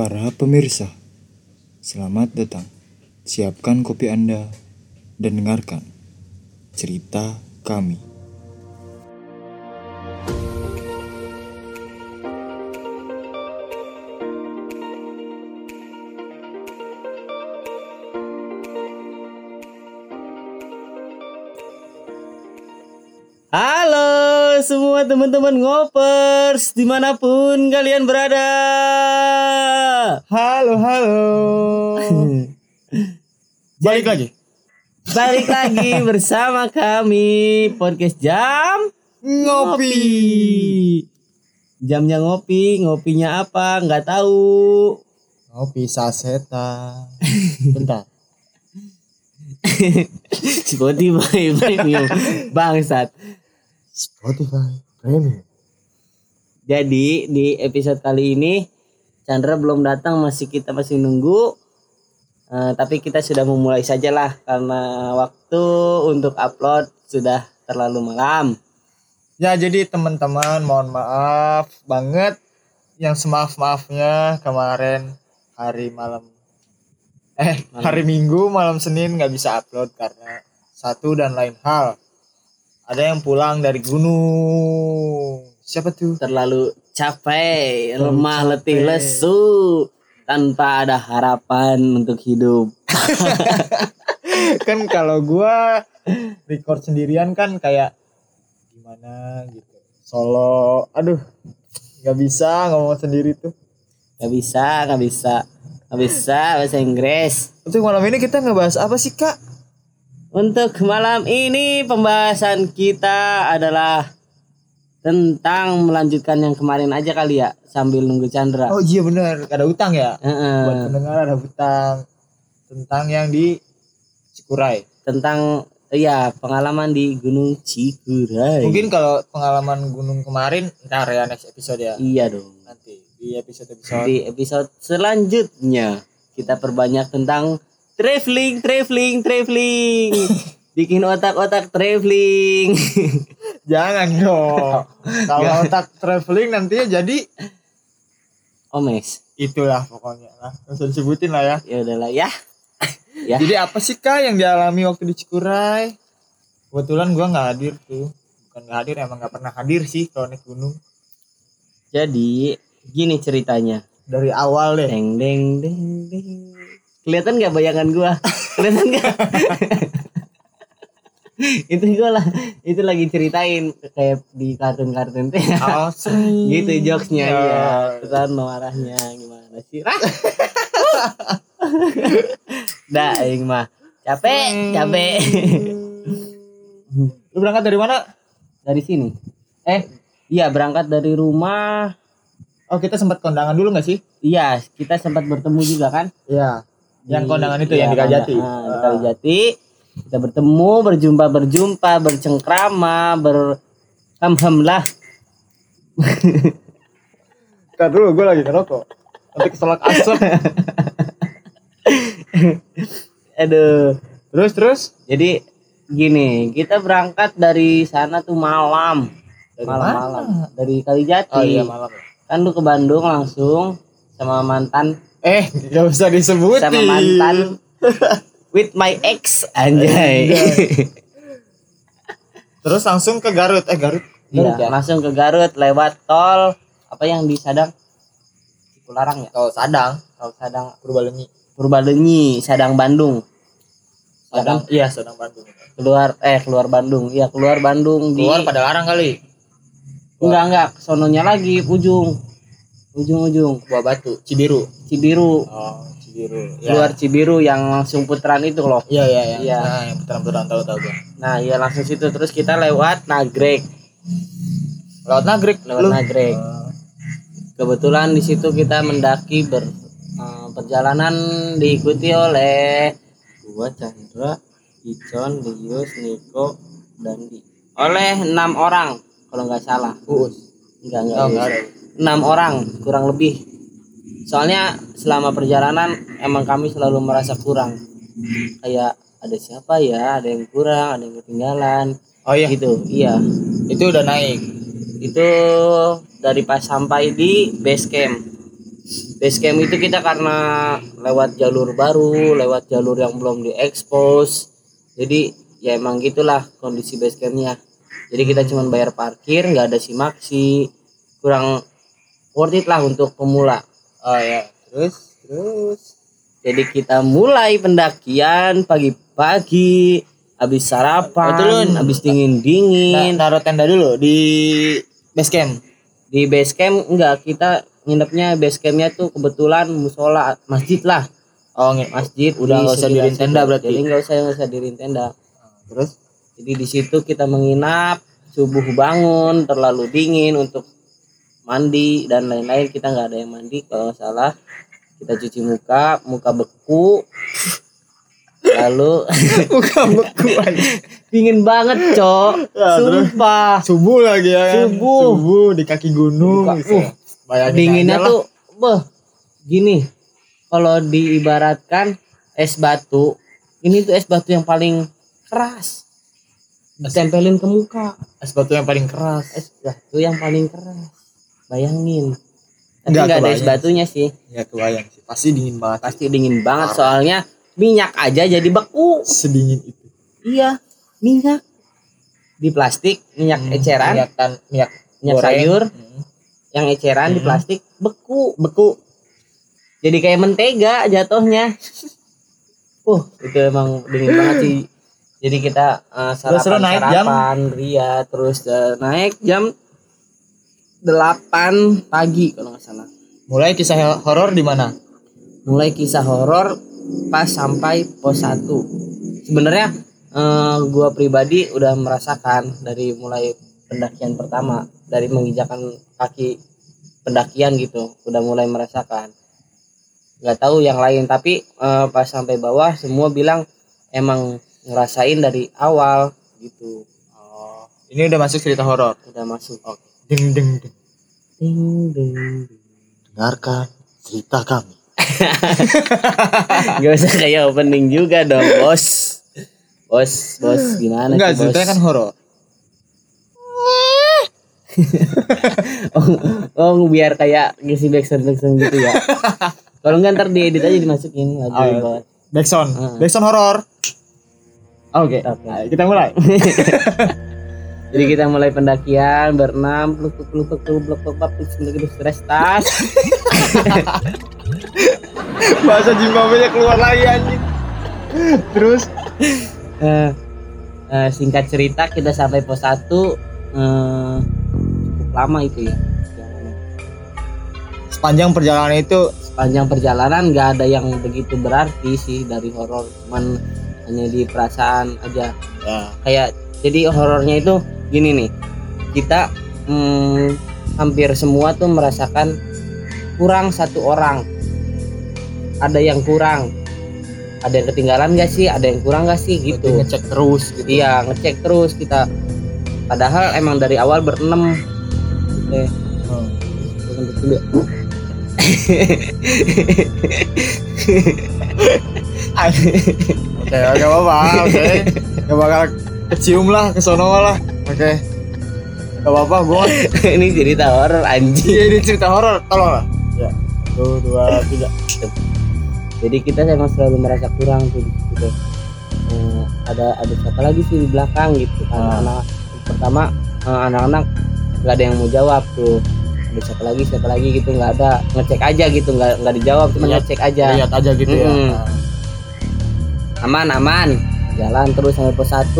Para pemirsa, selamat datang. Siapkan kopi Anda dan dengarkan cerita kami. Halo semua teman-teman ngopers di mana pun kalian berada. Halo, halo. Balik lagi. Balik lagi bersama kami podcast jam Ngopi. Jamnya ngopi, ngopinya apa nggak tahu. Ngopi saseta. Bentar. Spotify premium bangsat. Spotify Premium. Jadi di episode kali ini Chandra belum datang masih kita masih nunggu. Eh, tapi kita sudah memulai saja lah karena waktu untuk upload sudah terlalu malam. Ya jadi teman-teman mohon maaf banget yang semaaf maafnya kemarin hari malam eh Malam. hari Minggu malam Senin nggak bisa upload karena satu dan lain hal ada yang pulang dari gunung siapa tuh Terlalu capek, Terlalu lemah, letih, capek. lesu tanpa ada harapan untuk hidup. kan kalau gua record sendirian kan kayak gimana gitu solo aduh nggak bisa ngomong sendiri tuh Gak bisa, gak bisa, gak bisa bahasa Inggris. untuk malam ini kita ngebahas apa sih kak Untuk malam ini pembahasan kita adalah tentang melanjutkan yang kemarin aja kali ya sambil nunggu Chandra. oh iya bener ada utang ya Heeh. buat pendengar ada hutang tentang yang di Cikuray. Tentang ya pengalaman di Gunung Cikuray. Mungkin kalau pengalaman gunung kemarin ntar ya next episode ya. iya dong. Nanti di episode episode. Di episode selanjutnya kita perbanyak tentang traveling, traveling, traveling. Bikin otak-otak traveling. Jangan dong. kalau otak traveling nantinya jadi Omes. itulah pokoknya lah. Usah disebutin lah ya. Ya udahlah ya. Ya. Jadi apa sih kak yang dialami waktu di Cikuray? Kebetulan gua nggak hadir tuh. Bukan nggak hadir emang nggak pernah hadir sih kalau naik gunung. Jadi gini ceritanya. Dari awal deh. Deng deng deng deng. Kelihatan nggak bayangan gua? Kelihatan nggak? itu gua lah itu lagi ceritain kayak di kartun-kartun teh Oh, gitu jokesnya Ya. ya terus marahnya gimana sih Rah. dah aing mah capek capek Lu berangkat dari mana? dari sini eh iya berangkat dari rumah Oh kita sempat kondangan dulu nggak sih? iya kita sempat bertemu juga kan Iya. Yang kondangan itu iya, yang di Kajati. ah, di Kalijati kita bertemu berjumpa berjumpa bercengkrama ber ham lah Ntar dulu gue lagi ngerokok. Nanti keselak asap. aduh terus terus. jadi gini kita berangkat dari sana tuh malam malam-malam dari Kalijati Oh iya malam. kan lu ke Bandung langsung sama mantan Eh gak usah disebutin. sama mantan with my ex anjay Terus langsung ke Garut. Eh Garut. iya Garut ya? langsung ke Garut lewat tol apa yang di Sadang Cipularang ya Tol Sadang. tol Sadang Purbalenyi. Purbalenyi Sadang Bandung Sadang. Iya Sadang Bandung. keluar eh keluar Bandung iya keluar Bandung di Keluar pada larang kali. enggak enggak sononya lagi ujung ujung ujung Buah Batu. Cibiru. Cibiru Oh Cibiru. Ya. keluar Cibiru yang langsung putaran itu loh Iya iya iya. Iya. Nah, yang putaran-putaran tahu tahu gue. nah iya langsung situ terus kita lewat Nagrek Lewat Nagrek. lewat lu? Nagrek Oh. kebetulan di situ kita mendaki ber eh, perjalanan diikuti oleh gua Chandra Icon Lius Niko dan Di oleh enam orang kalau nggak salah Uus. enggak enggak, Oh, enam orang kurang lebih soalnya selama perjalanan emang kami selalu merasa kurang. Kayak ada siapa ya ada yang kurang ada yang ketinggalan. Oh iya. gitu iya. Itu udah naik. itu dari pas sampai di base camp. Base camp itu kita karena lewat jalur baru lewat jalur yang belum diekspos. Jadi ya emang gitulah kondisi base campnya. Jadi kita cuma bayar parkir nggak ada simaksi kurang worth it lah untuk pemula oh ya. Terus terus. Jadi kita mulai pendakian pagi-pagi. Habis sarapan habis dingin Nah, dingin naruh tenda dulu di base camp? Di base camp enggak. Kita nginepnya base campnya tuh kebetulan musola masjid lah. Oh nge- masjid Udah nggak usah diriin tenda berarti? jadi nggak usah nggak usah diriin tenda. Terus? Jadi di situ kita menginap subuh bangun terlalu dingin untuk mandi dan lain-lain. Kita nggak ada yang mandi kalau nggak salah. Kita cuci muka muka beku. Lalu bukan beku aja dingin banget cok. Ya, terus? sumpah. Subuh lagi ya kan? Subuh. subuh di kaki gunung Buka- gitu. uh, dinginnya tuh beh gini. Kalau diibaratkan es batu ini tuh es batu yang paling keras. Ditempelin ke muka. Es batu yang paling keras. Es batu yang paling keras bayangin. Tapi Nggak ada es batunya sih. Ya kebayang sih. Pasti dingin banget. Pasti dingin banget soalnya minyak aja jadi beku. Sedingin itu. Iya minyak. Di plastik minyak Hmm, eceran. minyak tan minyak, minyak goreng. sayur. Hmm. yang eceran di Hmm. plastik beku. Beku. Jadi kayak mentega jatuhnya. Uh itu emang dingin banget sih. Jadi kita uh, lu sarapan naik jam? sarapan ria terus uh, naik jam 8 pagi kalau nggak salah. Mulai kisah horor di mana? Mulai kisah horor pas sampai pos 1 sebenarnya eh, gua pribadi udah merasakan dari mulai pendakian pertama dari menginjakan kaki pendakian gitu udah mulai merasakan. Nggak tahu yang lain tapi eh, pas sampai bawah semua bilang emang ngerasain dari awal gitu. Oh ini udah masuk cerita horor? Udah masuk. Oke ding ding ding ding ding ding. dengarkan cerita kami Gak usah kayak opening juga dong bos Bos, bos gimana enggak sih bos? ceritanya kan horor oh, oh, biar kayak ngisi backsound backsound gitu ya Kalau enggak ntar diedit aja dimasukin lagu Oh, iya. bawah backsound Hmm. backsound horor oke Oke. Ayo, kita mulai Jadi kita mulai pendakian berenam peluk peluk peluk peluk peluk peluk peluk terus terus tas bahasa Zimbabwe keluar lagi anjing. Terus? Eh, eh, singkat cerita kita sampai pos 1 eh, cukup lama itu ya. Sepanjang perjalanan itu? Sepanjang perjalanan nggak ada yang begitu berarti sih dari horor cuman hanya di perasaan aja. Ya. Kayak jadi horornya itu gini nih kita hmm, hampir semua tuh merasakan kurang satu orang. Ada yang kurang. Ada yang ketinggalan gak sih? Ada yang kurang gak sih? Gitu. Gitu ngecek terus gitu. Iya ngecek terus kita. Padahal emang dari awal berenam. Eh dulu ya. Oke, oke apa oke. Gak bakal kecium lah ke sono lah. Oke. Gak apa-apa, gua ini cerita horor anjing Iya, ini cerita horor, tolong lah. Ya. Satu, dua, tiga. jadi kita emang selalu merasa kurang tuh tuh. Eh, ada ada siapa lagi sih di belakang gitu kan Ah. anak pertama eh, anak-anak nggak ada yang mau jawab tuh ada siapa lagi siapa lagi gitu nggak ada ngecek aja gitu nggak nggak dijawab cuma Lihat. ngecek aja Lihat aja gitu ya. Mm-mm. Nah, aman aman jalan terus sampai pos 1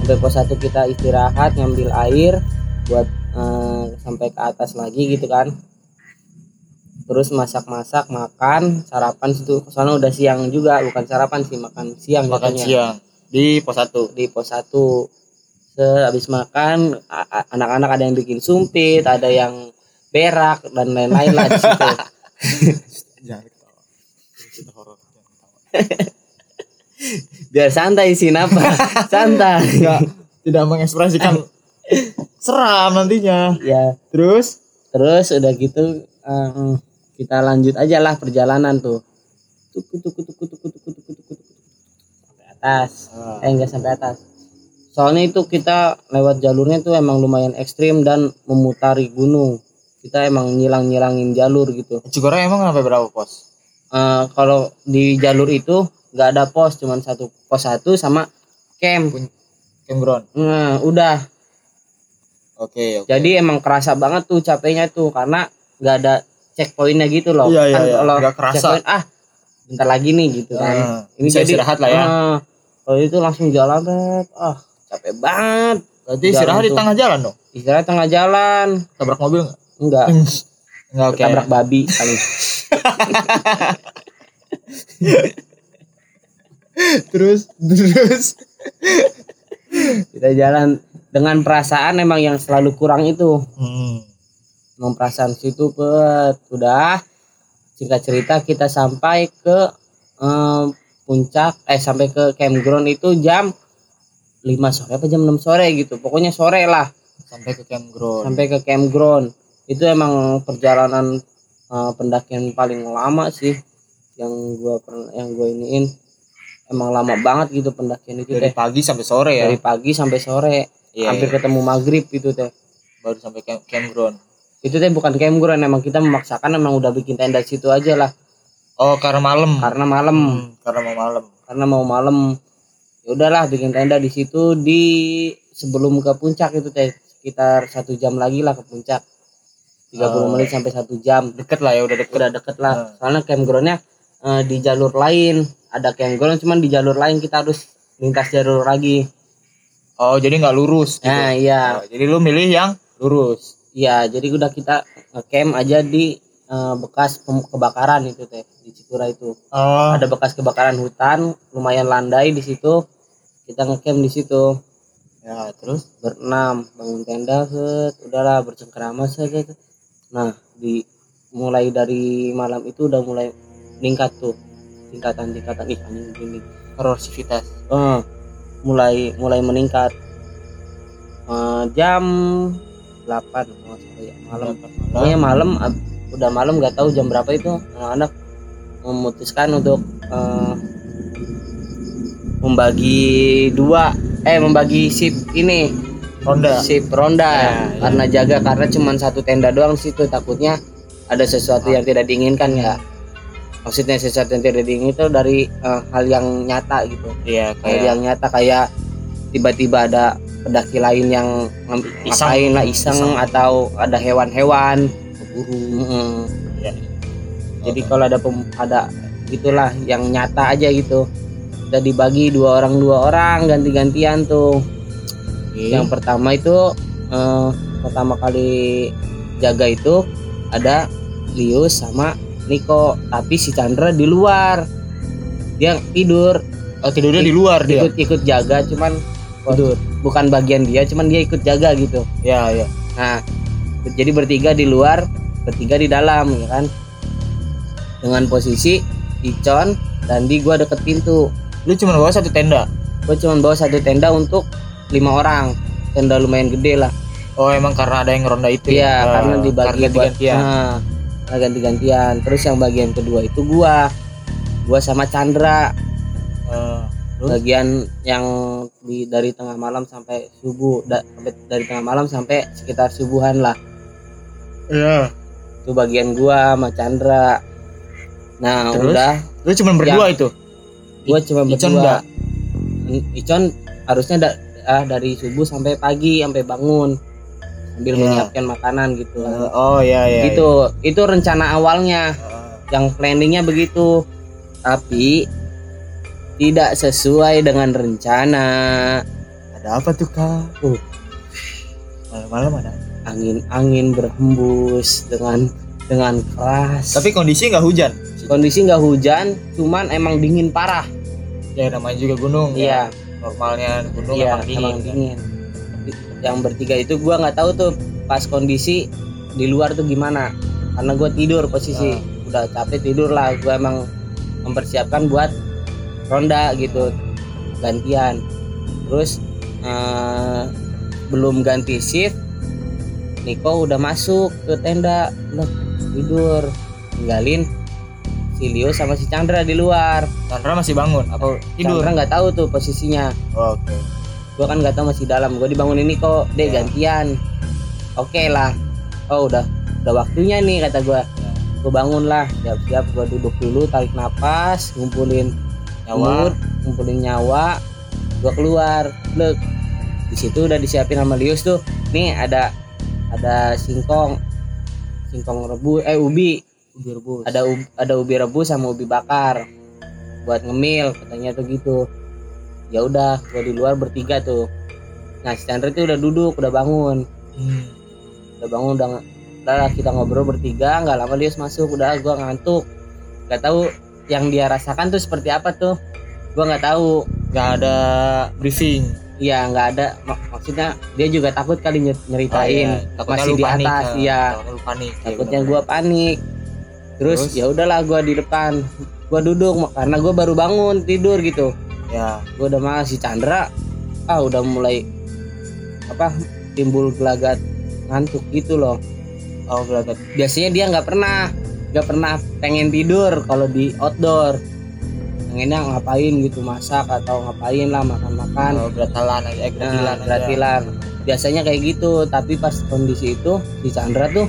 sampai pos 1 kita istirahat ngambil air buat eh, sampai ke atas lagi gitu kan terus masak-masak makan sarapan situ sana udah siang juga bukan sarapan sih makan siang makan jatuhnya. siang di pos 1. di pos 1 sehabis makan anak-anak ada yang bikin sumpit ada yang berak dan lain-lain lah di situ Jangan ketawa. Cerita horor. jangan ketawa. biar santai sih napa santai. Enggak tidak mengekspresikan seram nantinya. ya. Terus? Terus udah gitu em, kita lanjut aja lah perjalanan tuh. Tuku tuku tuku tuku tuku tuku tuku tuku tuku. sampai atas. Ah, eh enggak sampai atas. Soalnya itu kita lewat jalurnya tuh emang lumayan ekstrim dan memutari gunung. Kita emang nyilang-nyilangin jalur gitu. Cikora emang sampai berapa pos? Eh, kalau di jalur itu nggak ada pos cuman satu pos satu sama camp Campground. nah udah Oke, oke. jadi emang kerasa banget tuh capeknya tuh karena nggak ada checkpointnya gitu loh Iya, iya, kan iya. kalau Nggak kerasa. checkpoint ah bentar lagi nih gitu kan Ah, bisa istirahat lah ya. eh, kalau itu langsung jalan ah capek banget Berarti istirahat di tengah jalan dong. istirahat tengah jalan Tabrak mobil nggak? enggak Enggak oke. tabrak babi kali terus terus. kita jalan dengan perasaan emang yang selalu kurang itu Hmm. emang perasaan situ pet udah singkat cerita kita sampai ke eh, puncak eh sampai ke campground itu jam 5 sore apa jam 6 sore gitu pokoknya sore lah Sampai ke campground. sampai ke campground itu emang perjalanan eh, pendakian paling lama sih yang gua pernah yang gua iniin emang lama banget gitu pendakian itu Dari teh pagi sampai sore ya. dari pagi sampai sore Iya, hampir iya. ketemu maghrib itu teh baru sampai camp campground. itu teh bukan campground emang kita memaksakan emang udah bikin tenda di situ aja lah Oh, karena malam. karena malam Hmm, karena mau malam. karena mau malam ya udahlah bikin tenda di situ di sebelum ke puncak itu teh sekitar satu jam lagi lah ke puncak 30 Oh. menit sampai satu jam Deket lah ya, udah deket. udah deket lah Hmm. soalnya campgroundnya eh, di jalur lain. Ada campground cuman di jalur lain kita harus lintas jalur lagi. Oh, jadi nggak lurus gitu. nah iya. Oh, jadi lu milih yang lurus. iya jadi udah kita camp aja di eh, bekas kebakaran itu teh di Cikura itu. Oh, ada bekas kebakaran hutan lumayan landai di situ. Kita ngecamp di situ. Ya terus? Berenam bangun tenda set. Udahlah bercengkerama set. nah di mulai dari malam itu udah mulai meningkat tuh. Tingkatan tingkatan ih anjing gini korosivitas. Eh, mulai mulai meningkat. Eh, jam 8 kalau nggak salah ya malam. Pokoknya malam ab- udah malam nggak tahu jam berapa itu anak-anak memutuskan untuk eh, membagi dua eh membagi sip ini. Ronda. sip ronda. Ya, ya. karena jaga karena cuma satu tenda doang situ takutnya ada sesuatu yang tidak diinginkan ya maksudnya sesuatu yang tidak itu dari eh, hal yang nyata gitu Iya, hal kayak yang nyata kayak tiba-tiba ada pendaki lain yang Iseng. ngapain lah iseng, Iseng. atau ada hewan-hewan berburu. Mm-mm. Iya. jadi kalau ada pem- ada gitulah yang nyata aja gitu udah dibagi dua orang dua orang ganti-gantian tuh Oke. yang pertama itu eh, pertama kali jaga itu ada Lius sama Niko tapi si Chandra di luar dia tidur oh, tidurnya di luar dia. ikut ikut jaga cuman tidur bukan bagian dia cuman dia ikut jaga gitu Ya, ya. nah jadi bertiga di luar bertiga di dalam ya kan dengan posisi Icon dan di gua deket pintu Lu cuma bawa satu tenda. gua cuma bawa satu tenda untuk lima orang tenda lumayan gede lah Oh, emang karena ada yang ronda itu. iya ya? karena Oh, dibagi karena buat nah, karena ganti-gantian terus yang bagian kedua itu gua gua sama Chandra Terus? bagian yang di dari tengah malam sampai subuh da- sampai dari tengah malam sampai sekitar subuhan lah Iya. itu bagian gua sama Chandra nah Terus? udah Lu cuma berdua itu. gua cuma berdua? Icon harusnya da- ah, dari subuh sampai pagi sampai bangun sambil Iya. menyiapkan makanan gitu Eh, oh, iya iya. itu itu rencana awalnya Eh, yang planningnya begitu tapi tidak sesuai dengan rencana ada apa tuh, Kak? Uh. Malam-malam ada. angin-angin berhembus dengan dengan keras Tapi kondisi nggak hujan. kondisi nggak hujan cuman emang dingin parah Ya namanya juga gunung. iya ya. Normalnya gunung iya emang dingin. emang dingin yang bertiga itu gua nggak tahu tuh pas kondisi di luar tuh gimana karena gua tidur posisi Ah. udah capek tidur lah gua emang mempersiapkan buat ronda gitu gantian terus eh, belum ganti shift Niko udah masuk ke tenda loh tidur tinggalin si Leo sama si Chandra di luar Chandra masih bangun atau tidur? Chandra nggak tahu tuh posisinya Oh, Oke. Gua kan nggak tahu masih dalam. Gua dibangunin ini kok dek Ya. gantian. Oke lah. Oh udah udah waktunya nih kata gue gue bangun lah. Siap-siap gue duduk dulu tarik napas ngumpulin Nyawa. mood, ngumpulin nyawa. Gue keluar. Blek. di situ udah disiapin sama Lius tuh. Nih ada ada singkong. Singkong rebus eh ubi. Ubi rebus. Ada ubi, ada ubi rebus sama ubi bakar. Buat ngemil katanya tuh gitu ya udah gue di luar bertiga tuh. Nah si Chandra tuh udah duduk udah bangun. Hmm. udah bangun udah udah kita ngobrol bertiga nggak lama dia masuk udah gua ngantuk. Nggak tahu yang dia rasakan tuh seperti apa tuh. Gua nggak tahu. Nggak ada briefing? Iya nggak ada. Mak- maksudnya dia juga takut kali nyer- nyeritain. Oh, iya. Masih di panik, atas ya. iya. Takutnya lu panik takutnya bener. gua panik. Terus, Terus? ya udahlah gua di depan. Gua duduk karena gua baru bangun tidur gitu ya gua udah malas si Chandra. Ah udah mulai apa timbul gelagat ngantuk gitu loh. Oh gelagat. Biasanya dia nggak pernah nggak pernah pengen tidur kalau di outdoor. Pengennya ngapain gitu masak atau ngapain lah makan-makan. Oh, gratilan aja eh, gratilan nah, gratilan. Biasanya kayak gitu tapi pas kondisi itu si Chandra tuh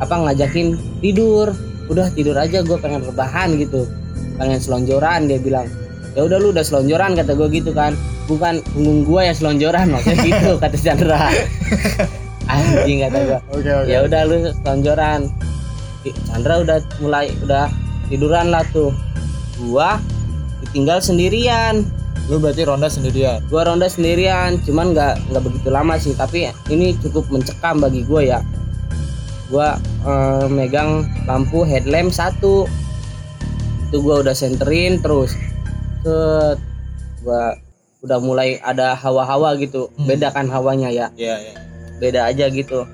apa ngajakin tidur. Udah tidur aja gue pengen rebahan gitu. Pengen selonjoran dia bilang ya udah lu udah selonjoran kata gue gitu kan. Bukan punggung gue ya selonjoran maksudnya gitu kata Chandra anjing kata gue oke oke. Ya udah lu selonjoran. Chandra udah mulai udah tiduran lah tuh. Gua ditinggal sendirian. Lu berarti ronda sendirian? Gua ronda sendirian cuman nggak nggak begitu lama sih. Tapi ini cukup mencekam bagi gua ya. Gua eh, megang lampu headlamp satu. Itu gua udah senterin terus set gua udah mulai ada hawa-hawa gitu. Hmm. beda kan hawanya ya? Iya iya. Beda aja gitu.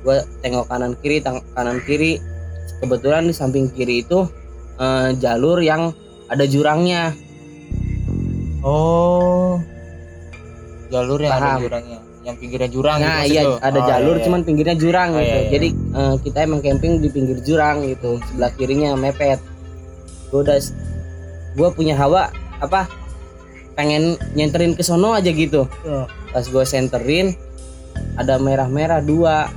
Gue tengok kanan kiri tang- kanan kiri. Kebetulan di samping kiri itu eh, jalur yang ada jurangnya. Oh. Jalur yang ada Paham. jurangnya. Yang pinggirnya jurang nah gitu iya ada Oh, jalur iya, iya. cuman pinggirnya jurang Oh, gitu. iya, iya. jadi eh, kita emang camping di pinggir jurang gitu. Sebelah kirinya mepet. Gue udah gue punya hawa apa pengen nyenterin ke sono aja gitu. Oh, pas gue senterin ada merah-merah dua.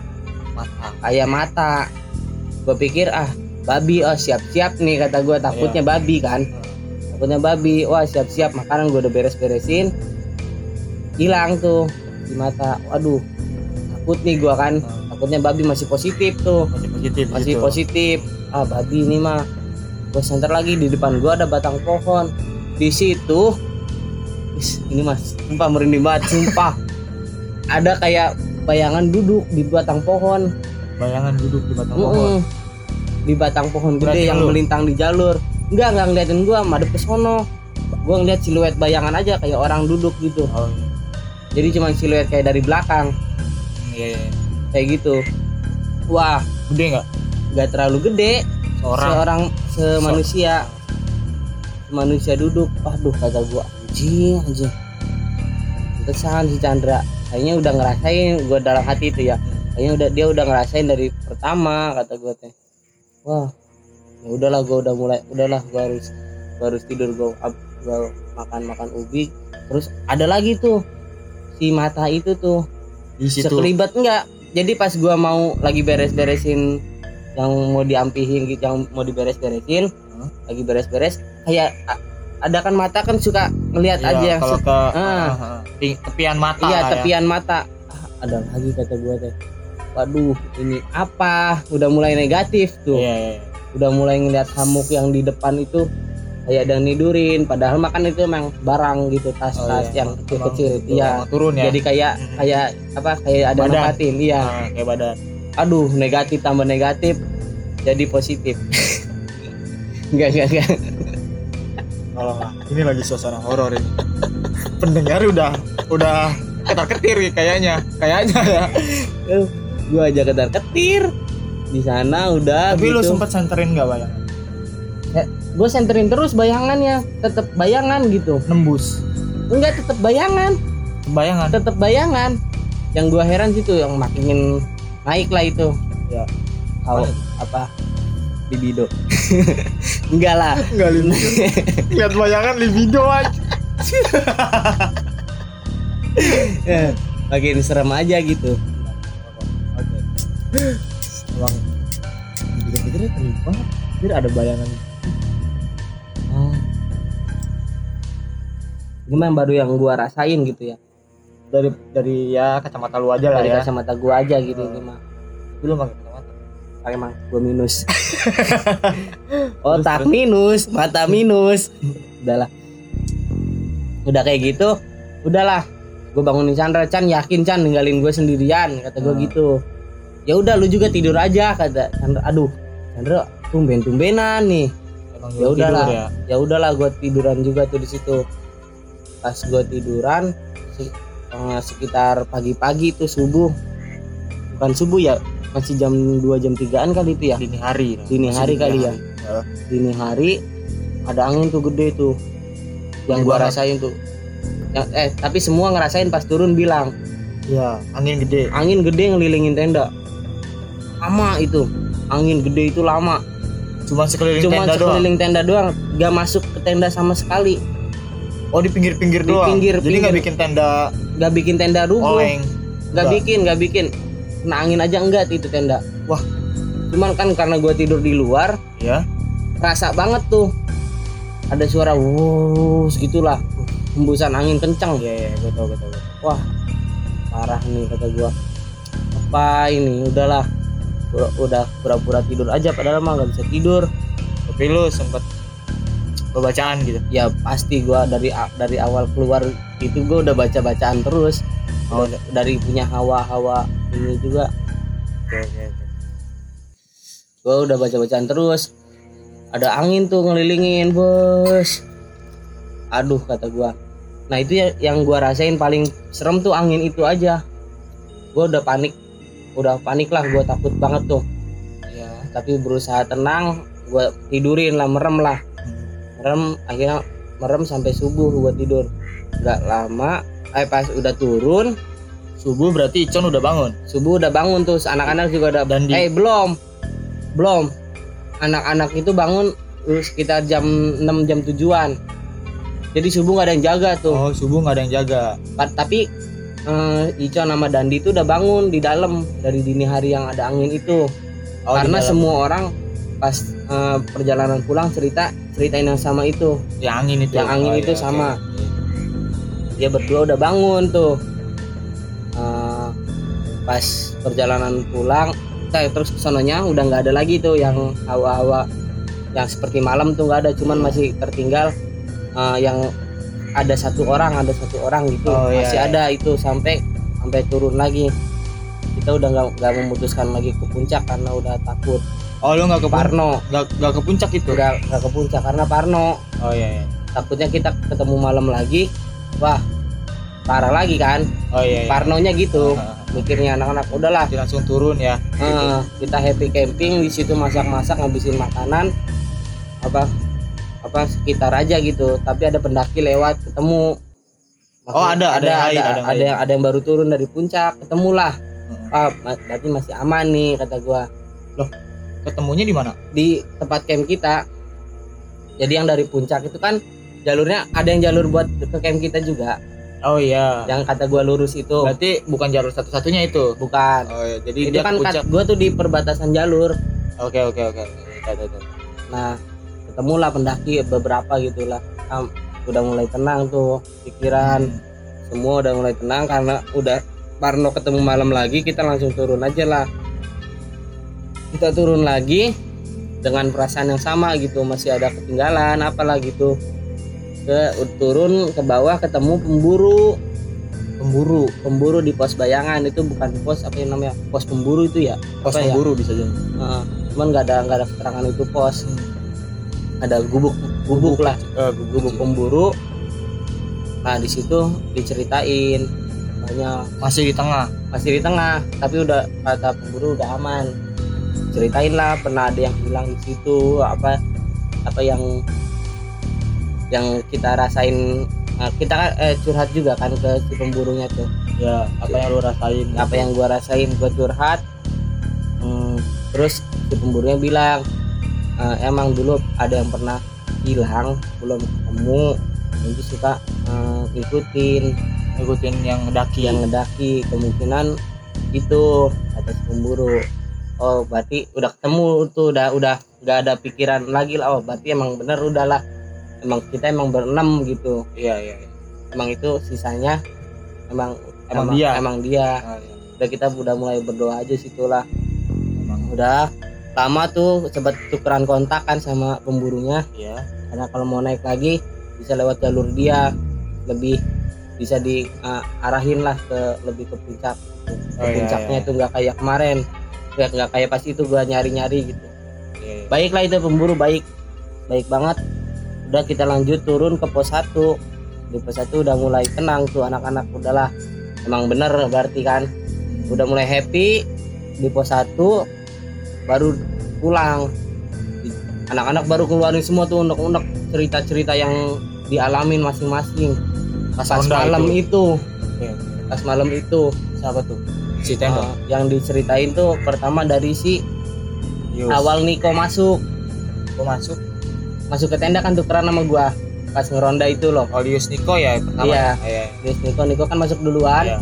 Mata. Kayak mata. Gue pikir ah babi oh siap-siap nih kata gue takutnya Iya. babi kan. Takutnya babi. Wah siap-siap. Makanan gue udah beres-beresin. Hilang tuh di mata. Waduh takut nih gue kan. Takutnya babi masih positif tuh. Masih positif masih gitu. positif. Ah babi ini mah gue center lagi di depan gue ada batang pohon. Di situ Is, ini mas sumpah merinding banget sumpah. Ada kayak bayangan duduk di batang pohon. Bayangan duduk di batang pohon. Mm-mm. di batang pohon gede Berarti yang lu? melintang di jalur. Enggak enggak ngeliatin gua madep ke sono gua ngeliat siluet bayangan aja kayak orang duduk gitu. Oh iya. jadi cuma siluet kayak dari belakang. Iya iya. kayak gitu. Wah. Gede nggak? Nggak terlalu gede seorang. Seorang semanusia. Manusia duduk. Waduh kata gua. Anjing anjing. Kesan si Chandra. Kayaknya udah ngerasain gua dalam hati itu ya. Kayaknya udah dia udah ngerasain dari pertama kata gua teh. Wah ya udahlah gua udah mulai udahlah gua harus gua harus tidur gua, gua makan makan ubi. Terus ada lagi tuh si mata itu tuh. Di situ. Sekelibat enggak? Jadi pas gua mau lagi beres-beresin yang mau diampihin gitu yang mau diberes-beresin Hah? lagi beres-beres kayak ada kan mata kan suka ngelihat Iya, aja yang kalau ke ah, ti- tepian mata iya ya. tepian mata Ah, ada lagi kata gua teh waduh ini apa udah mulai negatif tuh iya, iya. udah mulai ngeliat hamuk yang di depan itu kayak ada nidurin padahal makan itu emang barang gitu Oh, tas-tas iya. yang kecil-kecil iya turun ya jadi kayak kayak apa kayak ada Badan. iya Ah, kayak badan aduh negatif tambah negatif jadi positif. Enggak enggak enggak nggak ini lagi suasana horor ini. Pendengar udah udah ketar ketir kayaknya kayaknya ya. Gua aja ketar ketir. Di sana udah tapi lu gitu. sempet senterin nggak bayangan? Gue senterin terus bayangannya tetap bayangan gitu. Nembus? Enggak tetap bayangan. Bayangan? Tetap bayangan. Yang gua heran situ yang makin naik lah itu. Ya. Kalau apa? Libido enggak lah. Nggak libido lihat bayangan libido aja makin serem aja gitu. Emang dipikir-pikir keren banget. Pikir ada bayangan. Oh. ini mah yang baru yang gua rasain gitu ya dari dari ya kacamata lu aja lah dari ya. kacamata gua aja gitu ini mah belum pakai kacamata? Pakai mah gua minus. Otak minus mata minus. Udahlah. Udah kayak gitu udahlah. Gue bangunin Chandra. Chan yakin Chan ninggalin gue sendirian kata gue Hmm. gitu. Ya udah lu juga tidur aja kata Chandra. Aduh Chandra tumben tumbenan nih. Emang Ya belum udahlah. ya? Ya udahlah gue tiduran juga tuh di situ. Pas gue tiduran eh, sekitar pagi-pagi tuh subuh. Bukan subuh ya masih jam 2 jam 3an kali itu ya. Dini hari. Dini hari dini kali ya. hari. Ya. dini hari ada angin tuh gede tuh. Yang gua rasain tuh. Yang- eh tapi semua ngerasain pas turun bilang. Iya, angin gede. Angin gede ngelilingin tenda. Lama itu. Angin gede itu lama. Cuma sekeliling cuma tenda doang? sekeliling tenda doang. Gak masuk ke tenda sama sekali. Oh di pinggir-pinggir doang? pinggir- jadi nggak bikin tenda gak bikin tenda rubuh oleng. Gak Enggak. bikin gak bikin. Kena angin aja enggak itu tenda. Wah. cuman kan karena gua tidur di luar ya. rasa banget tuh. Ada suara wuus gitulah. Hembusan angin kencang iya iya gue tau gue tau wah parah nih kata gua. Apa ini? Udahlah. Udah pura-pura tidur aja padahal mah nggak bisa tidur. Tapi lu sempet bacaan gitu. Ya pasti gua dari dari awal keluar itu gua udah baca bacaan terus. Oh. Dari punya hawa-hawa ini juga. Oke oke oke. Gua udah baca bacaan terus. Ada angin tuh ngelilingin bos. Aduh kata gua. Nah itu ya yang gua rasain paling serem tuh angin itu aja. Gua udah panik. Udah panik lah gua takut banget tuh. Ya tapi berusaha tenang gua tidurin lah merem lah merem akhirnya merem sampai subuh gua tidur. Nggak lama eh pas udah turun subuh berarti Icon udah bangun? subuh udah bangun tuh anak-anak juga udah Dan di- eh belum. Belum. Anak-anak itu bangun uh, sekitar jam 6 jam tujuan. Jadi subuh nggak ada yang jaga tuh. Oh subuh nggak ada yang jaga. Pa- tapi eh, Ico sama Dandi itu udah bangun di dalam dari dini hari yang ada angin itu. Oh, karena semua orang pas eh, perjalanan pulang cerita ceritain yang sama itu yang angin itu yang angin Oh, itu iya, sama. oke. dia berdua udah bangun tuh Eh, pas perjalanan pulang saya terus kesononya udah nggak ada lagi tuh yang hawa-hawa yang seperti malam tuh nggak ada cuman masih tertinggal eh, yang ada satu orang ada satu orang gitu Oh, iya, masih iya. ada itu sampai sampai turun lagi kita udah nggak memutuskan lagi ke puncak karena udah takut oh lu nggak ke Parno. nggak nggak ke puncak itu? Udah nggak ke puncak karena Parno. Oh iya, iya. takutnya kita ketemu malam lagi wah parah lagi kan? Oh iya, iya. Parnonya gitu ah, mikirnya anak-anak udahlah. Jadi langsung turun ya. Eh, kita happy camping di situ masak-masak ngabisin makanan apa apa sekitar aja gitu. Tapi ada pendaki lewat ketemu. Oh, ada- ada yang ada ada, yang ada lain. yang ada yang baru turun dari puncak ketemulah. Heeh. ah berarti masih aman nih kata gua ketemunya di mana? Di tempat camp kita. Jadi yang dari puncak itu kan jalurnya ada yang jalur buat ke camp kita juga. Oh iya. Yang kata gua lurus itu. Berarti bukan jalur satu-satunya itu? Bukan. Oh iya jadi itu dia kan kat- gua tuh di perbatasan jalur. Oke oke oke. Nah ketemulah pendaki beberapa gitulah. Am- udah mulai tenang tuh pikiran. Semua udah mulai tenang karena udah Parno ketemu malam lagi kita langsung turun aja lah kita turun lagi dengan perasaan yang sama gitu masih ada ketinggalan apalah gitu ke turun ke bawah ketemu pemburu. Pemburu pemburu di pos bayangan itu bukan pos apa yang namanya? Pos pemburu itu ya? Pos Apa ya? pemburu bisa jadi. Heeh. cuman nggak ada nggak ada keterangan itu pos. Ada gubuk gubuk lah. Eh, gubuk pemburu. Nah di situ diceritain. Banyak masih di tengah. masih di tengah tapi udah kata pemburu udah aman ceritain lah pernah ada yang hilang di situ apa apa yang yang kita rasain Nah, kita eh, curhat juga kan ke si pemburunya tuh. Ya apa yang lu rasain? Apa yang gua rasain gua curhat. Hmm, terus si pemburunya bilang "Eh, emang dulu ada yang pernah hilang belum ketemu itu suka eh, ngikutin. Ngikutin yang ngedaki. Yang ngedaki kemungkinan itu kata si pemburu oh berarti udah ketemu tuh udah udah nggak ada pikiran lagi lah. Oh berarti emang bener udahlah emang kita emang berenam gitu. Iya iya iya. emang itu sisanya emang Emang dia? emang dia. Oh, iya. udah kita udah mulai berdoa aja situ lah. Emang udah lama tuh sempat tukeran kontak kan sama pemburunya. Iya. Karena kalau mau naik lagi bisa lewat jalur dia. Lebih bisa diarahin lah ke lebih ke puncak. Ke Oh, iya, puncaknya iya. itu nggak kayak kemarin nggak nggak kayak pas itu gua nyari nyari gitu. Iya. baiklah itu pemburu baik. Baik banget. Udah kita lanjut turun ke pos 1 di pos 1 udah mulai tenang tuh anak-anak udahlah. Emang bener berarti kan? Udah mulai happy di pos 1 baru pulang. Anak-anak baru keluarin semua tuh unek-unek cerita-cerita yang dialamin masing-masing. Pas, pas malam itu. Iya. pas malam itu siapa tuh si tenda uh, yang diceritain tuh pertama dari si Yus. awal Niko masuk? Gua masuk? Masuk ke tenda kan tukeran sama gua. Pas ngeronda itu loh. Oh Lius Niko ya pertama Iya. ya? iya. Terus Niko Niko kan masuk duluan. Iya.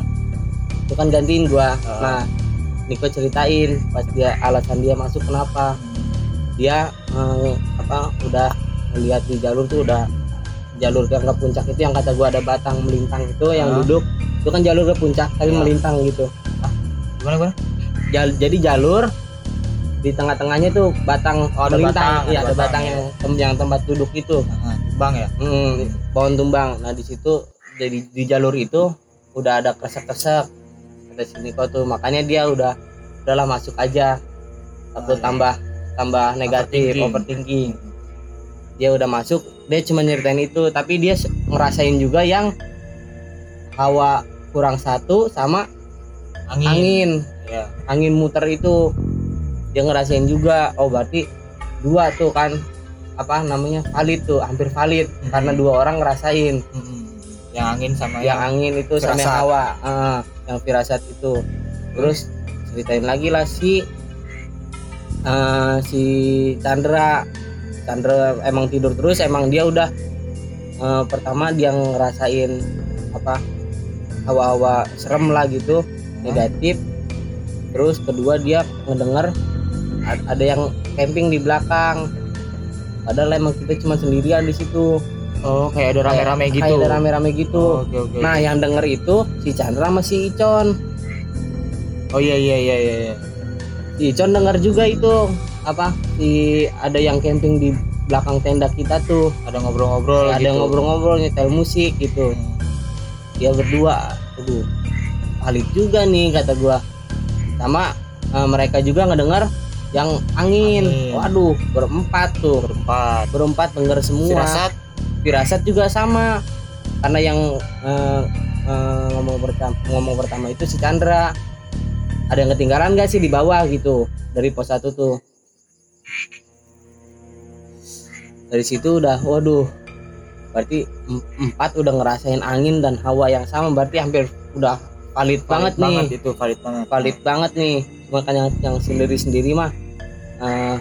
Itu kan gantiin gua. Ah. nah Niko ceritain pas dia alasan dia masuk kenapa. Dia eh, apa udah ngeliat di jalur tuh udah jalur yang ke puncak itu yang kata gua ada batang melintang itu yang Ah. duduk. Itu kan jalur ke puncak tapi Ah. melintang gitu gimana gimana? Jal- jadi jalur di tengah-tengahnya tuh batang Oh, ada melintang batang, iya ada ada batang batang, yang tem- yang tempat duduk itu. Nah, bang ya? Hmm, pohon tumbang. Nah di situ jadi di jalur itu udah ada kresek-kresek ada sini kok tuh makanya dia udah udahlah masuk aja. Takut Ah, iya. tambah tambah negatif Overthinking. overthinking. Dia udah masuk dia cuma nyeritain itu. Tapi dia ngerasain juga yang hawa kurang satu sama angin, angin Iya. angin muter itu dia ngerasain juga oh berarti dua tuh kan apa namanya valid tuh hampir valid Hmm. karena dua orang ngerasain Mm-mm. yang angin sama yang angin itu sama yang Firasat. hawa ah, yang firasat itu terus ceritain lagi lah si eh, si Chandra Chandra emang tidur terus emang dia udah eh, pertama dia ngerasain apa hawa-hawa serem lah gitu negatif terus kedua dia ngedenger a- ada yang camping di belakang padahal emang kita cuma sendirian di situ oh kayak ada rame-rame gitu kayak ada rame-rame gitu Oh, oke oke Nah, yang denger itu si Chandra sama si Icon. oh iya iya iya iya iya. Si Icon denger juga itu apa? Si ada yang camping di belakang tenda kita tuh. ada ngobrol-ngobrol ada gitu ngobrol-ngobrol nyetel musik gitu. Hmm. Dia berdua. Aduh. Valid juga nih kata gua. Sama eh, mereka juga ngedenger yang angin. Angin. Waduh, berempat tuh. berempat Berempat denger semua. firasat Firasat juga sama. Karena yang eh, eh, ngomong pertama ngomong pertama itu si Chandra. Ada yang ketinggalan gak sih di bawah gitu dari pos satu tuh. Dari situ udah waduh. Berarti em- empat udah ngerasain angin dan hawa yang sama berarti hampir udah valid, banget, nih. itu valid banget Valid banget nih. Cuma kan yang, yang sendiri-sendiri mah eh,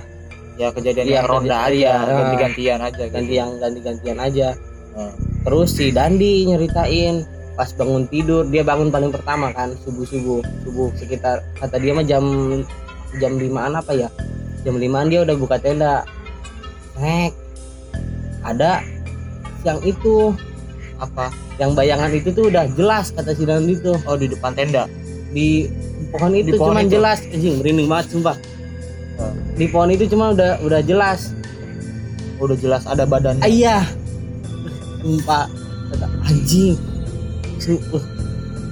ya kejadian Iya, yang ronda iya. aja ganti-gantian aja gitu. ganti yang ganti-gantian aja. Hmm. Terus si Dandi nyeritain pas bangun tidur dia bangun paling pertama kan subuh subuh subuh sekitar kata dia mah jam jam limaan apa ya jam limaan dia udah buka tenda Nek ada yang itu apa yang bayangan itu tuh udah jelas kata si Dandi tuh. Oh di depan tenda? Di pohon itu Di pohon cuman itu? jelas. Anjing merinding banget sumpah. Oh. di pohon itu cuma udah udah jelas. Udah jelas ada badannya. Ah, iya. Sumpah. Kata anjing. Su- uh,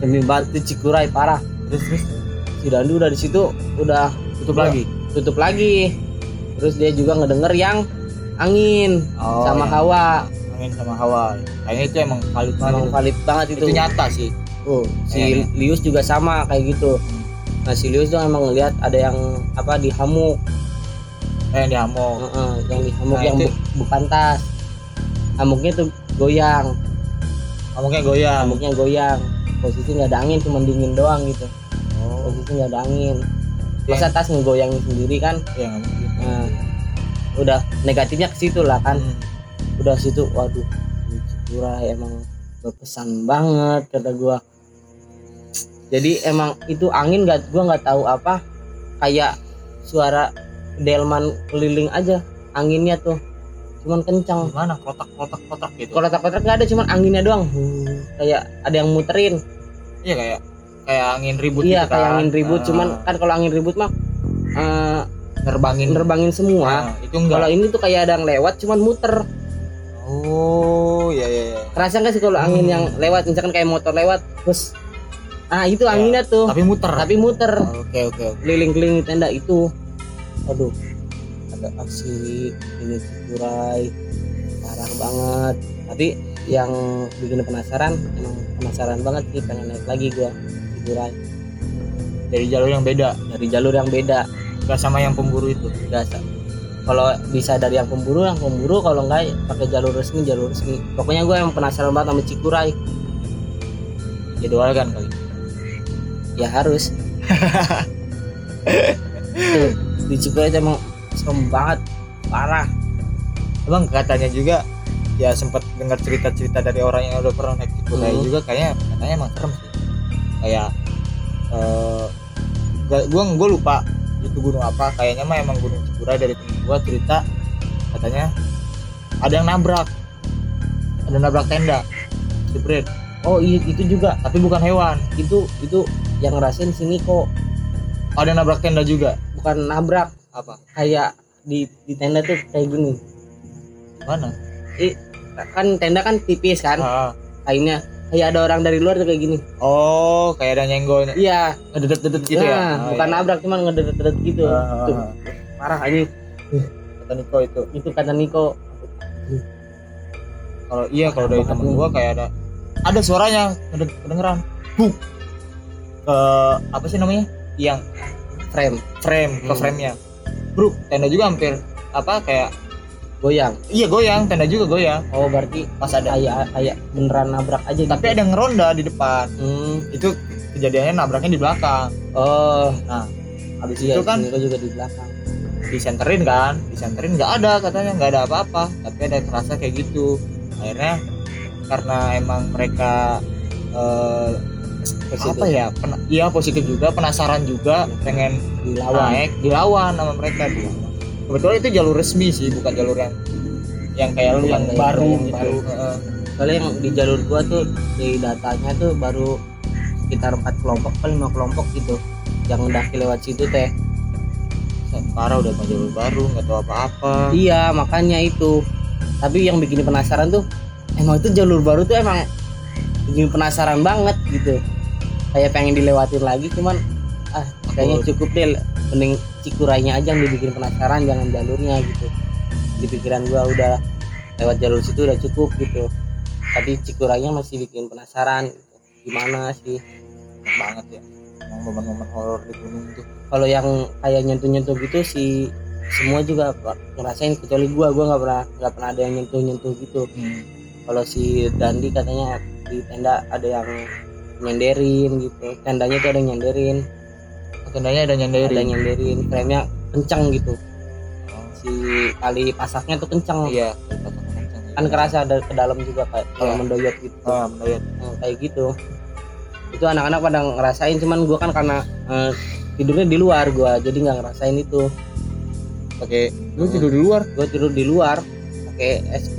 demi bantu Cikurai parah. Terus terus si Dandu udah di situ udah tutup lagi? Tutup lagi. Terus dia juga ngedenger yang angin oh, sama yang hawa angin sama hawa kayaknya itu emang valid banget emang itu. valid banget itu, itu. nyata sih. Oh, si Iya, iya. Lius juga sama kayak gitu. Nah si Lius tuh emang ngeliat ada yang apa di hamuk. Eh, yang di hamok Heeh, yang di hamuk Nah, yang itu- bu- bukan tas. Hamuknya tuh goyang. Hamoknya goyang. Hamuknya goyang. Posisi nggak ada angin cuma dingin doang gitu. Oh. Posisi nggak ada angin. Iya. masa tas ngegoyangin sendiri kan? Ya Nah. udah negatifnya ke situ lah kan. Hmm. Udah situ waduh Cikura emang berpesan banget kata gua. Jadi emang itu angin gak gua nggak tahu apa kayak suara delman keliling aja anginnya tuh cuman kencang. Gimana? Kotak kotak kotak gitu? Kalau kotak nggak ada cuman anginnya doang. Hmm, kayak ada yang muterin. Iya kayak kayak angin ribut iya gitu kayak kan. angin ribut Ah, cuman kan kalau angin ribut mah eh, nerbangin nerbangin semua. Ah, itu enggak kalau ini tuh kayak ada yang lewat cuman muter oh iya iya kerasa nggak sih kalau angin Hmm. yang lewat? Misalkan kayak motor lewat terus ah itu anginnya tuh. tapi muter. Tapi muter. Oke oke oke. Keliling-keliling di tenda itu. Aduh ada aksi ini cikurai parah banget. Tapi yang bikin penasaran emang penasaran banget sih pengen naik lagi gua cikurai dari jalur yang beda. Dari jalur yang beda. Gak sama yang pemburu itu? Biasa kalau bisa dari yang pemburu yang pemburu kalau enggak pakai jalur resmi jalur resmi. Pokoknya gue yang penasaran banget sama Cikuray jadwalkan kali ya harus. Tuh, di Cikuray itu emang serem banget. Parah. Emang katanya juga ya sempat dengar cerita-cerita dari orang yang udah pernah naik Cipurai Hmm. juga kayaknya katanya emang serem sih. Kayak eh gak, gua gua lupa itu gunung apa kayaknya mah emang gunung Cipurai dari temen gua cerita katanya ada yang nabrak ada yang nabrak tenda jebret. Oh iya itu juga tapi bukan hewan. Itu itu yang ngerasain sini kok ada yang nabrak tenda juga. Bukan nabrak apa? kayak di di tenda tuh kayak gini. Mana? Ih, kan tenda kan tipis kan Ah. kainnya kayak ada orang dari luar tuh kayak gini. Oh kayak ada nyenggol iya. Ngededet-dedet gitu nah, ya Oh, bukan iya. nabrak cuman ngededet-dedet gitu. Ah, Tuh, ah, ah. parah ini kata Niko itu. Itu kata Niko. Kalau iya kalau dari temen gua kayak ada ada suaranya keden- kedengeran. Buk. Ke apa sih namanya? Yang frame. frame ke Hmm. frame nya bro tenda juga hampir apa kayak goyang. Iya goyang. Tenda juga goyang. Oh berarti pas ada kayak kayak beneran nabrak aja tapi gitu. ada ngeronda di depan. Hmm. itu kejadiannya nabraknya di belakang. Oh. Habis iya itu kan juga di belakang. disenterin kan? Disenterin nggak ada katanya nggak ada apa-apa. Tapi ada kerasa kayak gitu. Akhirnya karena emang mereka eh, Positif. apa ya iya positif juga penasaran juga pengen dilawan. naik dilawan sama mereka kebetulan itu jalur resmi sih bukan jalur yang yang kayak lu yang kayak baru yang gitu. baru. Soalnya yang di jalur gua tuh di datanya tuh baru sekitar empat kelompok atau lima kelompok gitu. Yang mendaki lewat situ teh. Parah udah mau jalur baru nggak tahu apa-apa. Iya makanya itu. Tapi yang bikin penasaran tuh emang itu jalur baru tuh emang bikin penasaran banget gitu. Kayak pengen dilewatin lagi cuman ah kayaknya cukup deh mending cikurainya aja yang dibikin penasaran jangan jalurnya gitu. Di pikiran gua udah lewat jalur situ udah cukup gitu. Tapi cikurainya masih bikin penasaran gitu. gimana sih? Enak banget ya emang momen-momen horor di gunung tuh. Kalau yang kayak nyentuh-nyentuh gitu sih semua juga ngerasain kecuali gua. Gua nggak pernah nggak pernah ada yang nyentuh-nyentuh gitu. Hmm. kalau si Dandi katanya di tenda ada yang nyenderin gitu. Tendanya tuh ada yang nyenderin tendanya ada nyanderi ada nyenderin frame-nya kenceng gitu. Oh, si tali pasaknya tuh kenceng. Iya kan kerasa ada ke dalam juga kayak kalau Iya. mendoyot gitu. Ah mendoyot. Nah, kayak gitu. Itu anak-anak pada ngerasain cuman gua kan karena eh, tidurnya di luar gua jadi nggak ngerasain itu. Pakai lu tidur di luar? Gua tidur di luar pakai SB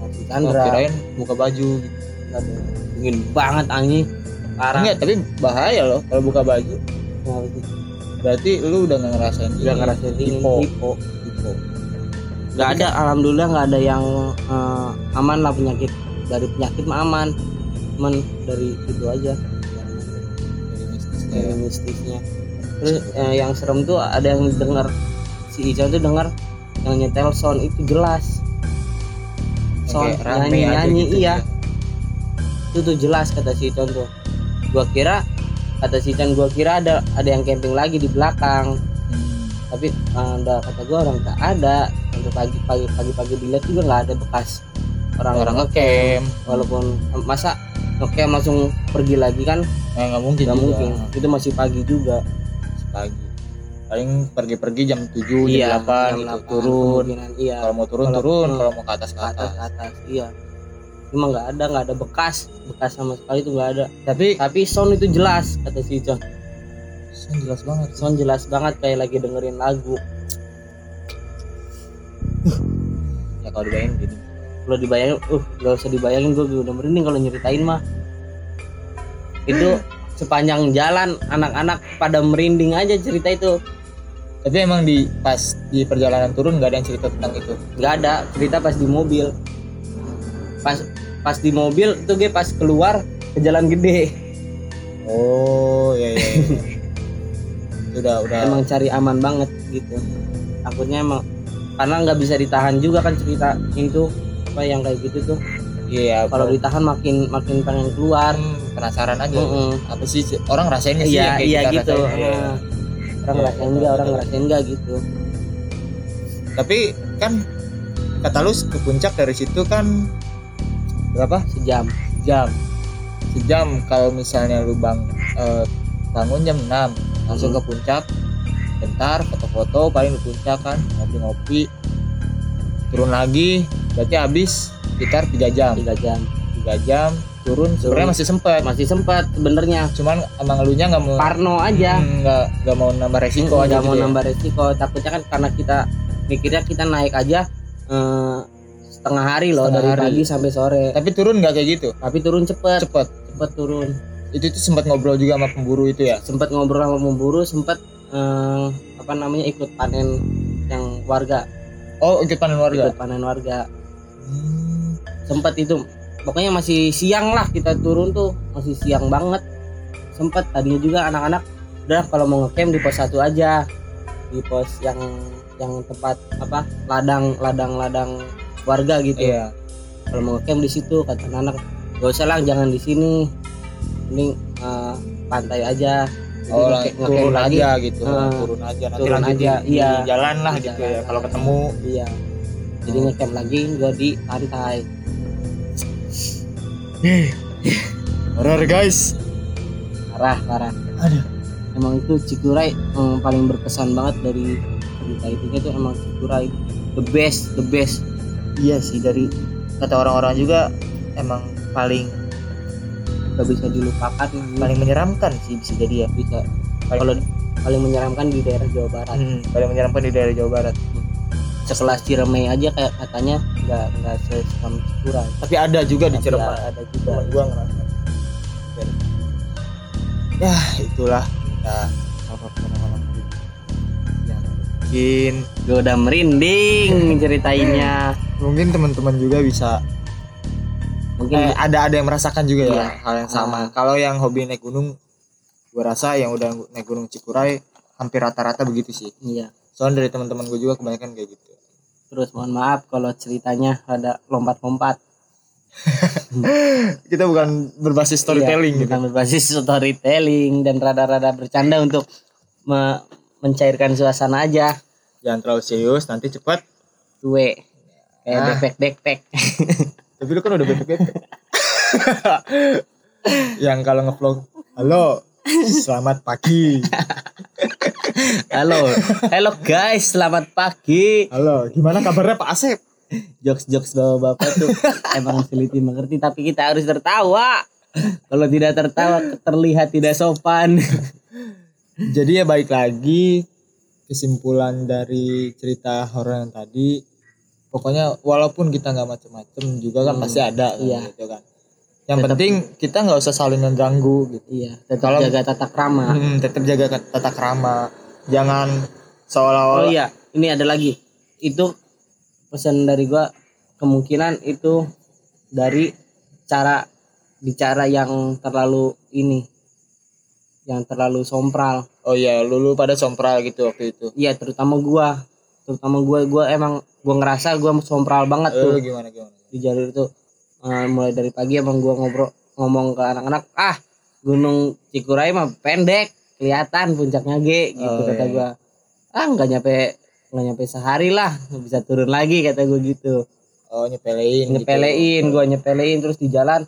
masih oh, Chandra kirain buka baju. Gitu. Dingin banget anjing. Parah. Enggak tapi bahaya loh kalau buka baju Nah, itu. berarti lu udah nggak ngerasain udah ini. ngerasain dingin Hipo. hipo Hipo. nggak ada alhamdulillah nggak ada yang eh, aman lah penyakit dari penyakit mah aman cuman dari itu aja Dari mistisnya dari ya. mistisnya terus eh, yang serem tuh ada yang dengar si Ican tuh dengar yang nyetel sound itu jelas sound nyanyi nyanyi gitu iya ya. itu tuh jelas kata si Ican tuh gua kira kata si Ican gua kira ada ada yang camping lagi di belakang. Hmm. tapi eh, udah kata gua orang tak ada. Untuk pagi pagi pagi pagi dilihat juga nggak ada bekas orang orang ngecamp. walaupun masa oke langsung pergi lagi kan? Eh, nggak mungkin nggak mungkin. Itu masih pagi juga. Pagi. Paling pergi-pergi jam 7 jam 8 jam gitu 8, turun. iya. Kalau mau turun Kalau- turun kalau mau ke atas ke ke atas atas. ke atas iya cuma nggak ada nggak ada bekas. Bekas sama sekali itu nggak ada. Tapi tapi sound itu jelas kata si John Sound jelas banget. Sound jelas banget kayak lagi dengerin lagu. Ya kalau dibayangin gini. Kalau dibayangin uh gak usah dibayangin gue udah merinding kalau nyeritain mah. Itu sepanjang jalan anak-anak pada merinding aja cerita itu. Tapi emang di pas di perjalanan turun nggak ada yang cerita tentang itu? Nggak ada cerita pas di mobil. Pas pas di mobil itu gue pas keluar ke jalan gede. Oh ya ya, ya. udah udah. Emang cari aman banget gitu. Takutnya emang karena nggak bisa ditahan juga kan cerita itu apa yang kayak gitu tuh. Iya kalau ditahan makin makin pengen keluar. Kan penasaran aja. Mm-mm. apa sih orang rasain sih iya iya kita gitu. rasain? Iya. Orang Iya, ngerasain betul, enggak orang ngerasain enggak gitu. Tapi kan kata lu ke puncak dari situ kan berapa? Sejam. Jam sejam kalau misalnya lu bang eh, bangun jam 6 langsung Hmm. ke puncak. Bentar foto-foto paling di puncak kan ngopi-ngopi. Turun lagi berarti habis sekitar tiga jam. Tiga jam. Tiga jam turun sebenarnya masih sempet. Masih sempat sebenarnya. Cuman emang elunya nggak mau Parno aja. Hmm, nggak nggak mau nambah resiko nggak aja mau gitu ya. nambah resiko. Takutnya kan karena kita mikirnya kita naik aja eh, setengah hari loh Setengah dari hari. pagi sampai sore. Tapi turun nggak kayak gitu? Tapi turun cepet. Cepet. Cepet turun. Itu tuh sempat ngobrol juga sama pemburu itu ya? Sempat ngobrol sama pemburu sempat eh, apa namanya ikut panen yang warga. Oh ikut panen warga? Ikut panen warga. Hmm. sempat itu. Pokoknya masih siang lah kita turun tuh. Masih siang banget. Sempat tadinya juga anak-anak udah kalau mau ngecamp di pos satu aja. Di pos yang yang tempat apa ladang ladang ladang warga gitu. Iya. Kalau mau ngecamp di situ kata anak gak usah lah jangan di sini. Mending eh, pantai aja. Jadi oh turun lagi aja gitu Ah, turun aja. Nanti turun aja, di, iya. di jalan lah Di gitu ya jalan. kalau ketemu. Iya. Jadi ngecamp lagi gua di pantai. Horor guys. Parah parah. Aduh. emang itu Cikuray yang paling berkesan banget dari cerita itu. Itu emang Cikuray the best the best iya sih dari kata orang-orang juga emang paling gak bisa dilupakan paling menyeramkan sih bisa jadi ya. Bisa. Paling- kalau paling menyeramkan di daerah Jawa Barat. Hmm, paling menyeramkan di daerah Jawa Barat. Sekelas Ciremai aja kayak katanya nggak nggak seseram Cikuray tapi ada juga di Tapi Cirebon ada juga. Gua ngerasa. Ya itulah. Yang mungkin. Gue udah merinding ceritainnya mungkin teman-teman juga bisa. Mungkin eh, ada ada yang merasakan juga ya Iya. hal yang sama. Ah. kalau yang hobi naik gunung gua rasa yang udah naik gunung Cikuray hampir rata-rata begitu sih. Iya. Soalnya dari teman-teman gue juga kebanyakan kayak gitu. Terus mohon maaf kalau ceritanya ada lompat-lompat. Kita bukan berbasis storytelling Iya, gitu. bukan berbasis storytelling dan rada-rada bercanda untuk me- mencairkan suasana aja. Jangan terlalu serius nanti cepat. Gue kayak Ah. backpack backpack tapi lu kan udah bebek yang kalau ngevlog halo selamat pagi. Halo. Halo guys selamat pagi. Halo gimana kabarnya Pak Asep? Jokes jokes bapak bapak tuh emang sulit dimengerti tapi kita harus tertawa. Kalau tidak tertawa terlihat tidak sopan jadi ya balik lagi kesimpulan dari cerita horor yang tadi pokoknya walaupun kita nggak macem-macem juga kan Hmm, pasti ada kan, iya. gitu kan. Yang Tetap- penting kita nggak usah saling mengganggu gitu. Iya tetap Kalau- jaga tata krama. Hmm, tetap jaga tata krama. Jangan oh seolah-olah iya ini ada lagi. Itu pesan dari gua kemungkinan itu dari cara bicara yang terlalu ini yang terlalu sompral. Oh iya lulu pada sompral gitu waktu itu? Iya terutama gua. Terutama gua gua emang gua ngerasa gua sompral banget Eh, tuh. lu gimana gimana? Di jalur itu. Eh, mulai dari pagi emang gua ngobrol ngomong ke anak-anak ah gunung Cikuray mah pendek kelihatan puncaknya G gitu Oh, kata iya. gua. ah nggak nyampe nggak nyampe sehari lah bisa turun lagi kata gua gitu. Oh nyepelein nyepelein gitu. gua nyepelein terus di jalan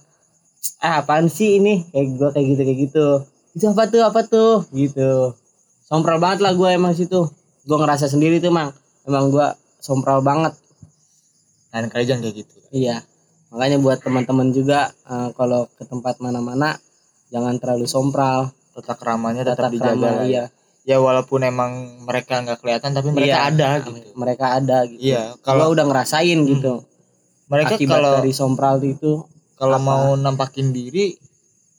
ah apaan sih ini? Kayak gua kayak gitu kayak gitu itu apa tuh apa tuh? Gitu. Sompral banget lah gua emang situ. Gua ngerasa sendiri tuh mang. Emang gua sompral banget. Lain kali jangan kayak gitu. Iya, makanya buat teman-teman juga eh, kalau ke tempat mana-mana jangan terlalu sompral. Tata keramanya tetap tata dijaga krama lah ya. iya. Ya walaupun emang mereka nggak kelihatan tapi mereka Iya. ada gitu. Mereka ada gitu. Iya kalau udah ngerasain gitu. Mereka akibat kalau dari sompral itu kalau apa? mau nampakin diri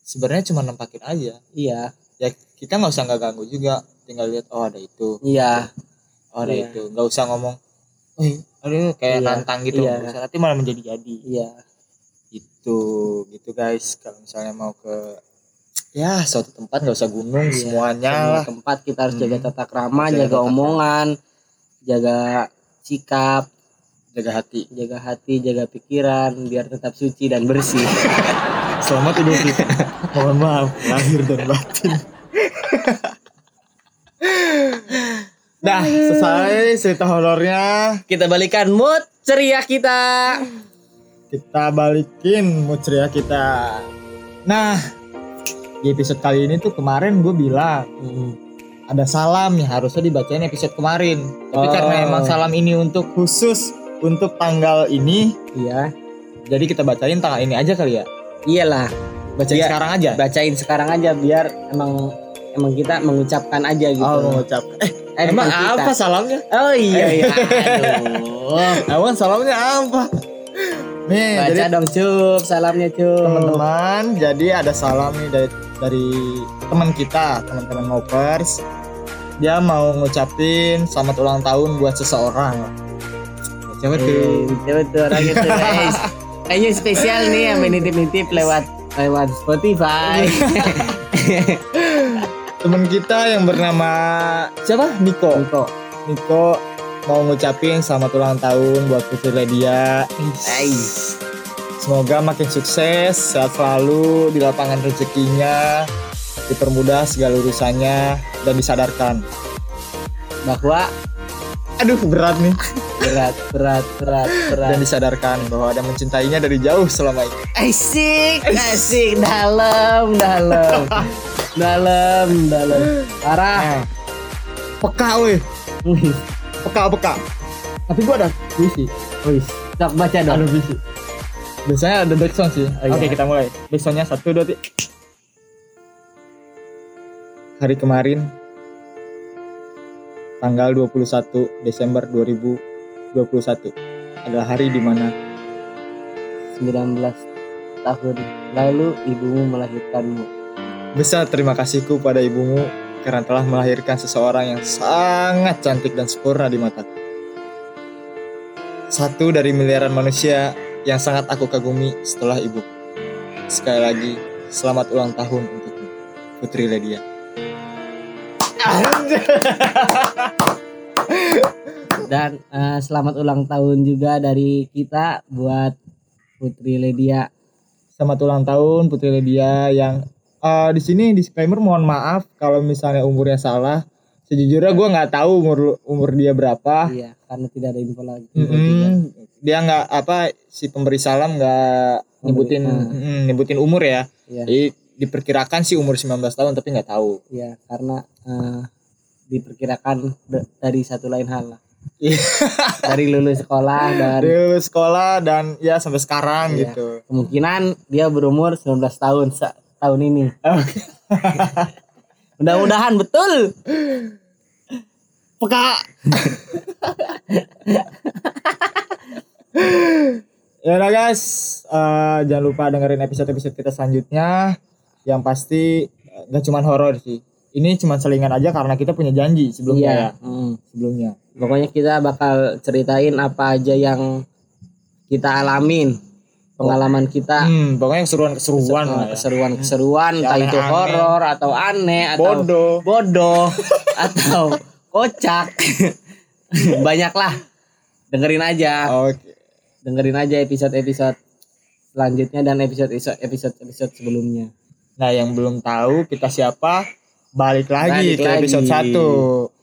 sebenarnya cuma nampakin aja. Iya. Ya kita nggak usah nggak ganggu juga. Tinggal lihat oh ada itu. Iya. Oh ada Iya. itu. Nggak usah ngomong eh aduh kayak Iya, nantang gitu. Iya. usah. nanti malah menjadi jadi. Iya. Gitu. Gitu guys. Kalau misalnya mau ke ya suatu tempat nggak usah gunung Iya, semuanya Semua lah. tempat kita harus Hmm. jaga tata krama Jaga jaga, omongan jaga sikap. Jaga hati. Jaga hati jaga pikiran biar tetap suci dan bersih selamat idul fitri mohon maaf lahir dan batin Nah, selesai cerita horornya. kita balikan mood ceria kita Kita balikin mood ceria kita. Nah, di episode kali ini tuh kemarin gue bilang ada salam yang harusnya dibacain episode kemarin. Tapi Oh. karena emang salam ini untuk khusus untuk tanggal ini, iya jadi kita bacain tanggal ini aja kali ya. Iyalah Bacain Iya. sekarang aja. bacain sekarang aja biar emang emang kita mengucapkan aja gitu Oh, mengucap. Eh, Eh, emang kita. apa salamnya? oh iya iya aduh Emang salamnya apa? Nih, baca jadi dong cup salamnya cup teman-teman jadi ada salam nih dari dari teman kita teman-teman ngopers dia mau ngucapin selamat ulang tahun buat seseorang siapa Eh, tuh Coba tuh orang itu guys. Kayaknya spesial nih yang nitip-nitip lewat lewat Spotify. teman kita yang bernama siapa? Niko. Niko. Niko mau ngucapin selamat ulang tahun buat Putri Ledia semoga makin sukses sehat selalu di lapangan rezekinya dipermudah segala urusannya dan disadarkan. Bahwa aduh berat nih berat berat berat berat. dan disadarkan bahwa ada mencintainya dari jauh selama ini. Asik, asik, dalam, dalam, dalam, dalam. Parah. Ah, peka weh, peka peka. Tapi gua ada puisi, Wih, sok baca ada dong. puisi. Biasanya ada backsound sih. Oh, Oke iya. kita mulai. Backsoundnya satu dua tiga. Hari kemarin tanggal 21 Desember 2021 adalah hari di mana 19 tahun lalu ibumu melahirkanmu. Besar terima kasihku pada ibumu karena telah melahirkan seseorang yang sangat cantik dan sempurna di mataku. Satu dari miliaran manusia yang sangat aku kagumi setelah ibu. Sekali lagi, selamat ulang tahun untukmu, Putri Ledia. Dan eh, selamat ulang tahun juga dari kita buat Putri Ledia. Selamat ulang tahun Putri Ledia yang eh, di sini disclaimer mohon maaf kalau misalnya umurnya salah. Sejujurnya gue nggak tahu umur umur dia berapa. Iya, karena tidak ada info lagi. Mm-mm. dia nggak apa si pemberi salam nggak nyebutin Hmm. mm, nyebutin umur ya Iya. jadi diperkirakan sih umur 19 tahun tapi nggak tahu Iya, karena eh, diperkirakan dari satu lain hal lah. Dari lulus sekolah dan dia lulus sekolah dan ya sampai sekarang Iya. gitu kemungkinan dia berumur 19 tahun tahun ini. Oke. Mudah-mudahan betul. peka ya udah guys eh, jangan lupa dengerin episode-episode kita selanjutnya yang pasti eh, nggak cuman horor sih ini cuma selingan aja karena kita punya janji sebelumnya ya Iya. hmm. sebelumnya Pokoknya kita bakal ceritain apa aja yang kita alamin, pengalaman kita, Hmm, pokoknya keseruan-keseruan lah ya. keseruan-keseruan, Yang entah itu horor atau aneh atau Bodoh. bodoh atau kocak. Banyak lah. Dengerin aja, Oke. dengerin aja episode-episode selanjutnya dan episode-episode episode-episode sebelumnya. Nah, yang belum tahu kita siapa, balik lagi Balik ke lagi. episode 1.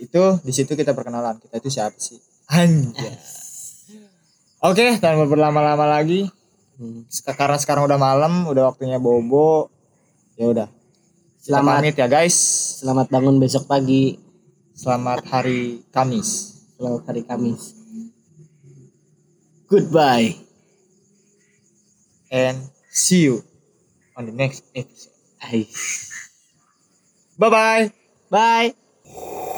Itu di situ kita perkenalan. Kita itu siapa sih? Anjay. Oke, tanpa berlama-lama lagi. Karena sekarang udah malam, udah waktunya bobo. Ya udah. Selamat. pamit ya, guys. Selamat bangun besok pagi, Selamat hari Kamis. selamat hari Kamis. Goodbye. And see you on the next episode. Bye bye Bye.